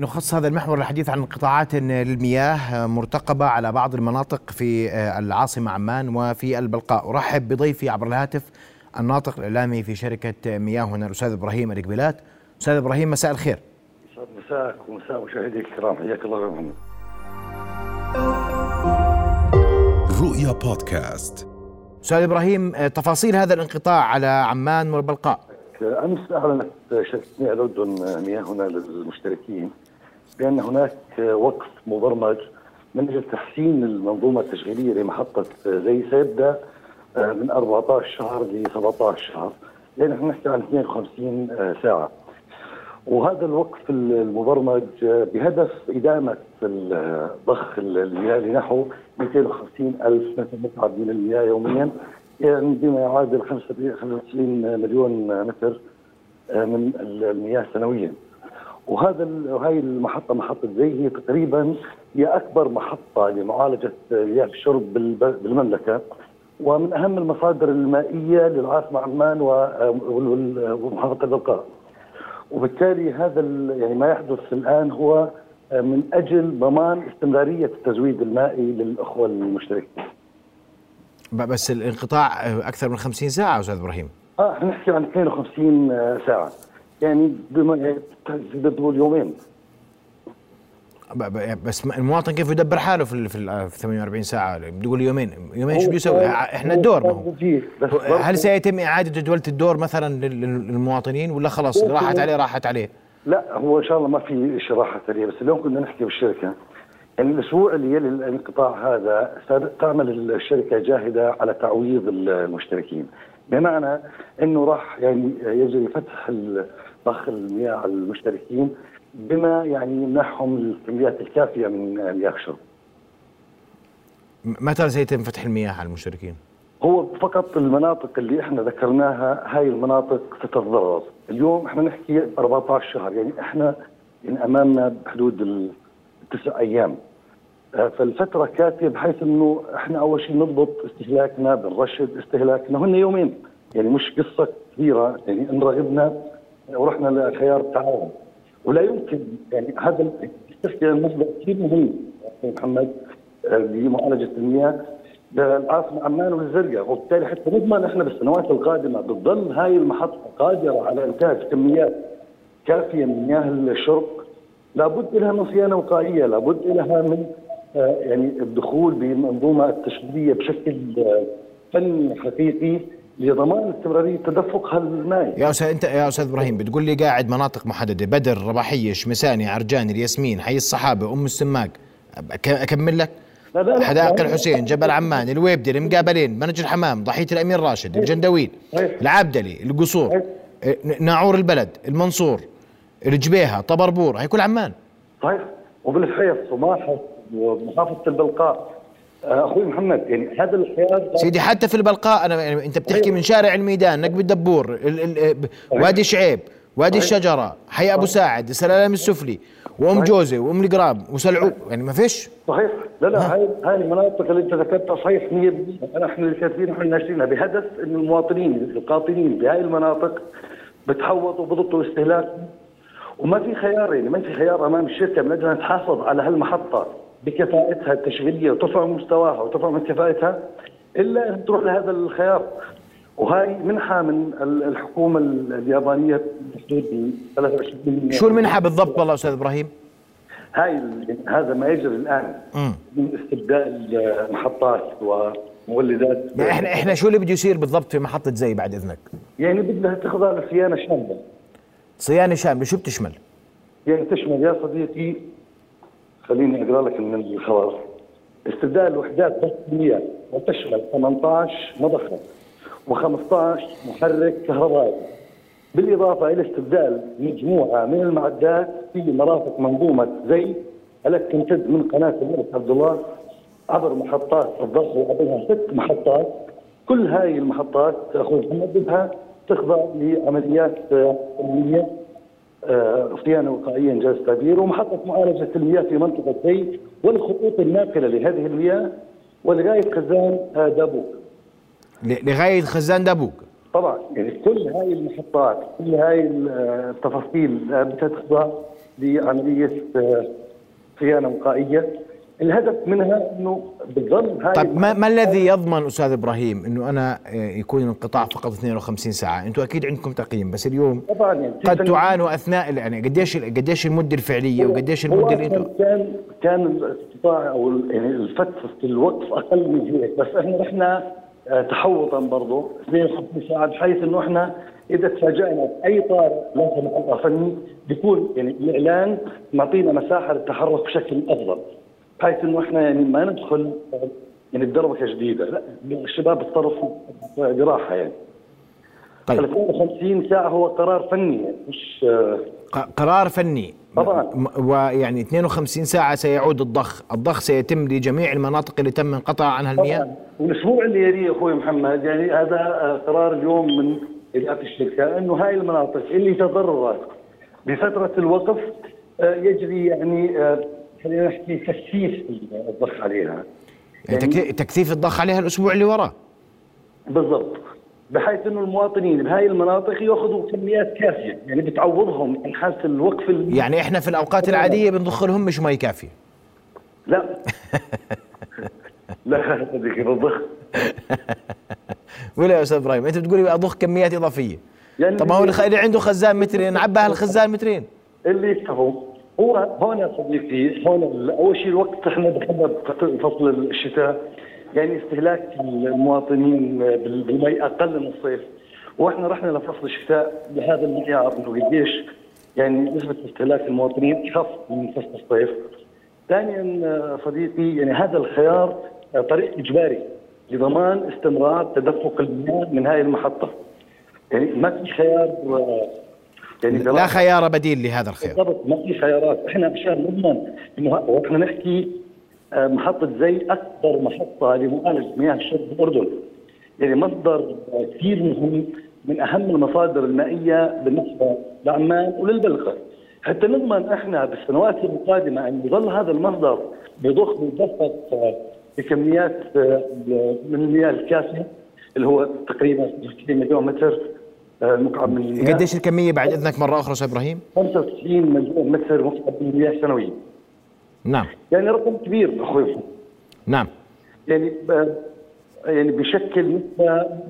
نخص هذا المحور الحديث عن قطاعات للمياه مرتقبة على بعض المناطق في العاصمة عمان وفي البلقاء. أرحب بضيفي عبر الهاتف الناطق الإعلامي في شركة مياه هنا الأستاذ إبراهيم الإقبلات أستاذ إبراهيم مساء الخير. مساك ومساء مشاهديك الكرام. حياك الله يا محمد. رؤيا بودكاست. أستاذ إبراهيم تفاصيل هذا الانقطاع على عمان والبلقاء؟ أمس أعلنت شركة مياه الاردن مياهنا للمشتركين بأن هناك وقف مبرمج من أجل تحسين المنظومة التشغيلية لمحطة زي سيبدا من 14 شهر ل 17 شهر. لأن إحنا نحكي عن 52 ساعة. وهذا الوقف المبرمج بهدف إدامة ضخ المياه لنحو 250 ألف متر مكعب من المياه يوميا يعني بما يعادل 95 مليون متر من المياه سنويا. وهذا وهي المحطة محطة زي هي تقريبا هي أكبر محطة لمعالجة مياه الشرب بالمملكة. ومن أهم المصادر المائية للعاصمة عمان ومحافظة البلقاء. وبالتالي هذا يعني ما يحدث الآن هو من أجل ضمان استمرارية التزويد المائي للأخوة المشتركين. بس الانقطاع أكثر من 50 ساعة أستاذ إبراهيم. آه نحكي عن 52 ساعة. يعني بما تقدر تقول يومين بس المواطن كيف يدبر حاله في في 48 ساعة؟ بتقول يومين. يومين شو بيسوي؟ إحنا الدور ما هو. هل سيتم إعادة جدولة الدور مثلا للمواطنين ولا خلاص راحت عليه راحت عليه؟ لا هو إن شاء الله ما في شيء راحت عليه بس اليوم كنا نحكي بالشركة. يعني الأسبوع اللي يلي الانقطاع هذا تعمل الشركة جاهدة على تعويض المشتركين. بمعنى إنه راح يعني يجري فتح ضخ المياه على المشتركين بما يعني يمنحهم الكميات الكافية من مياه الشرب. متى سيتم فتح المياه على المشتركين؟ هو فقط المناطق اللي إحنا ذكرناها هاي المناطق ستتضرر، اليوم إحنا نحكي 14 شهر يعني إحنا يعني أمامنا بحدود التسع أيام. فالفترة كافية بحيث إنه إحنا أول شيء نضبط استهلاكنا بنرشد استهلاكنا هن يومين يعني مش قصة كبيرة يعني إن رغبنا ورحنا لخيار التعاون ولا يمكن يعني هذا التسكية مصدر كثير مهم. محمد لمعالجة المياه للعاصمة عمان والزرقاء وبالتالي حتى نضمن إحنا بالسنوات القادمة بتضل هاي المحطة قادرة على إنتاج كميات كافية من مياه الشرب لابد لها من صيانة وقائية لابد لها من يعني الدخول بمنظومة التشغيليه بشكل فني حقيقي. لضمان استمرارية تدفق الماء يا أستاذ انت يا أستاذ إبراهيم بتقول لي قاعد مناطق محددة بدر رباحية شمساني عرجان الياسمين حي الصحابة أم السماق أكمل لك؟ لا لا حدائق الحسين جبل عمان الويبدي المقابلين منج الحمام ضحية الأمير راشد الجندويل العبدلي القصور ناعور البلد المنصور الجبيهة طبربور هي كل عمان. صحيح. وبالحيص وماحط ومحافظة البلقاء. أخوي محمد يعني هذا الخيار سيدي حتى في البلقاء أنا يعني أنت بتحكي من شارع الميدان نقب الدبور ال ال وادي شعيب وادي الشجرة حي أبو ساعد السلالم السفلي وأم جوزي وأم القراب وسلعو يعني ما فيش؟ صحيح. لا لا هاي هاي المناطق اللي أنت ذكرتها صحيح 100% انا إحنا اللي كاتبين إحنا ناشرينها بهدف انه المواطنين القاطنين بهاي المناطق بتحوطوا وبضبطوا استهلاكهم وما في خيار يعني ما في خيار أمام الشركة من أجل أن تحافظ على هالمحطة. بكفاءتها التشغيلية وترفع مستواها وترفع من كفاءتها إلا أن تروح لهذا الخيار وهاي منحة من الحكومة اليابانية بحدود 23 شو المنحة بالضبط والله أستاذ إبراهيم؟ هاي هذا ما يجري الآن من استبدال محطات ومولدات يعني إحنا إحنا شو اللي بده يصير بالضبط في محطة زي بعد إذنك؟ يعني بدها تخضع لصيانة شاملة صيانة شاملة شو بتشمل؟ يعني تشمل يا صديقي خليني أقرأ لك من الخبر. استبدال وحدات ضغط المياه وتشمل 18 مضخه و15 محرك كهربائي. بالإضافة إلى استبدال مجموعة من المعدات في مرافق منظومة زي التي تمتد من قناة الملك عبد الله عبر محطات الضغط وعبرها ست محطات. كل هاي المحطات أخوي محمد تخضع لعمليات المياه صيانه وقائيه انجاز التعبير ومحطه معالجة المياه في منطقة زي والخطوط الناقلة لهذه المياه ولغاية خزان دابوك. لغاية خزان دابوك. طبعا يعني كل هاي المحطات كل هاي التفاصيل بتخضع بعمليه آه، صيانه وقائية الهدف منها إنه بتظل طيب ما, ما الذي يضمن أستاذ إبراهيم إنه أنا آه، يكون الانقطاع فقط 52 ساعة؟ أنتم أكيد عندكم تقييم بس اليوم طبعا يعني قد تعانوا أثناء يعني قديش قديش المدة الفعلية وقديش المدة اللي أنتم كان كان الاستطاعة أو يعني الفترة الوقف أقل من هيك بس إحنا رحنا آه، تحوطا برضه 52 ساعة بحيث إنه إحنا إذا تفاجئنا بأي طارئ لا سمح الله فني بيكون يعني الإعلان معطينا مساحة للتحرك بشكل أفضل. بحيث إنه إحنا يعني ما ندخل يعني بدربكه جديده لا الشباب اتصرفوا براحة يعني. طيب. 52 ساعة هو قرار فني يعني مش قرار فني. طبعاً. ويعني 52 ساعة سيعود الضخ. الضخ سيتم لجميع المناطق اللي تم انقطاع عنها المياه. طبعا. والأسبوع اللي يليه أخوي محمد يعني هذا قرار اليوم من إدارة الشركة إنه هاي المناطق اللي تضررت بفترة الوقف آه، يجري يعني آه، خلينا نحكي تكثيف الضغط عليها. يعني تك- تكثيف الضخ عليها الأسبوع اللي وراه. بالضبط. بحيث إنه المواطنين بهاي المناطق يأخذوا كميات كافية. يعني بتعوضهم عن حالة الوقف ال- يعني إحنا في الأوقات العادية بنضخ لهم مش مي كافية. لا. لا صديقي بالضغط ولا يا أستاذ إبراهيم أنت بتقولي أضخ كميات إضافية. يعني طب ما هو اللي عنده خزان مترين نعبى هالخزان مترين. اللي يفهموا هو هون يا صديقي هون أول شيء الوقت إحنا دخلنا بفصل فصل الشتاء يعني استهلاك المواطنين بال- بالمي أقل من الصيف وإحنا رحنا لفصل الشتاء بهذا المعيار إنه قديش يعني نسبة استهلاك المواطنين أخف من فصل الصيف. ثانيا صديقي يعني هذا الخيار طريق إجباري لضمان استمرار تدفق المياه من هذه المحطة. يعني ما في خيار يعني لا خيار بديل لهذا الخيار. بالضبط ما في خيارات. إحنا انه ه- وإحنا نحكي آه، محطة زي أكبر محطة لمعالجة مياه الشرب بالاردن يعني مصدر كثير مهم من أهم المصادر المائية بالنسبة لعمان وللبلقة. حتى نضمن إحنا بالسنوات القادمه أن يظل هذا المصدر بضخ ويدفق آه، بكميات آه، من المياه الكافية اللي هو تقريبا 20 مليون متر. آه، مكعب من المياه قديش الكمية بعد إذنك مرة أخرى أستاذ إبراهيم؟ 95 مليون متر مكعب من المياه سنويا. نعم. يعني رقم كبير أخوي. نعم. يعني يعني بشكل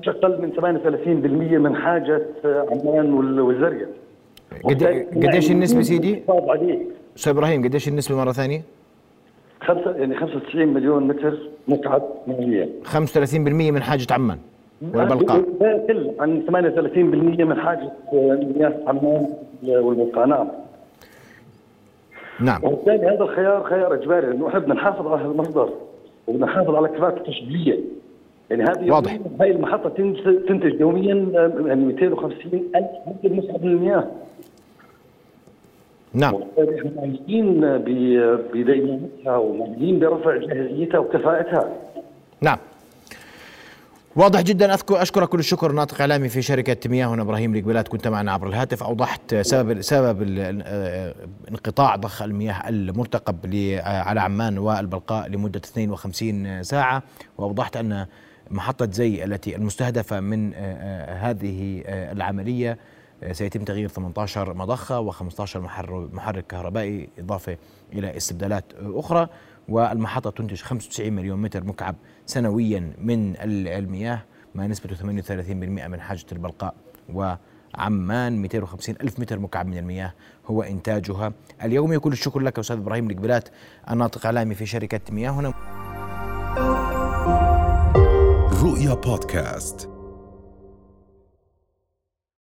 مش أقل من 38% من حاجة عمان وال- والزرقاء قد- قديش النسبة سيدي؟ أستاذ إبراهيم قديش النسبة مرة ثانية؟ خمسة يعني 95 مليون متر مكعب من المياه 35% من حاجة عمان. والبلقاء يقل عن 38% من حاجة مياه عمان والبلقاء نعم. نعم وبالتالي هذا الخيار خيار إجباري لأنه إحنا بدنا نحافظ على هذا المصدر وبدنا نحافظ على كفاءته التشغيليه يعني هذه واضح. هاي المحطة تنتج تنتج يوميا آه، يعني 250 ألف لتر مسحب من المياه نعم. وبالتالي إحنا معنيين ب- بدينامتها ومعنيين برفع جاهزيتها وكفاءتها. نعم. واضح جدا اذكر أشكرك كل الشكر ناطق إعلامي في شركة مياه هنا إبراهيم القبيلات كنت معنا عبر الهاتف. أوضحت سبب سبب آه، انقطاع ضخ المياه المرتقب ل- على عمان والبلقاء لمدة 52 ساعة. وأوضحت أن محطة زي التي المستهدفة من آه، آه، هذه آه، العملية آه، سيتم تغيير 18 مضخة و15 محرك كهربائي إضافة إلى استبدالات آه، أخرى. والمحطة تنتج 95 مليون متر مكعب سنويا من ال- المياه ما نسبته 38% من حاجة البلقاء. وعمان 250 ألف متر مكعب من المياه هو إنتاجها. اليومي كل الشكر لك أستاذ إبراهيم القبلات الناطق إعلامي في شركة مياه هنا. رؤيا بودكاست.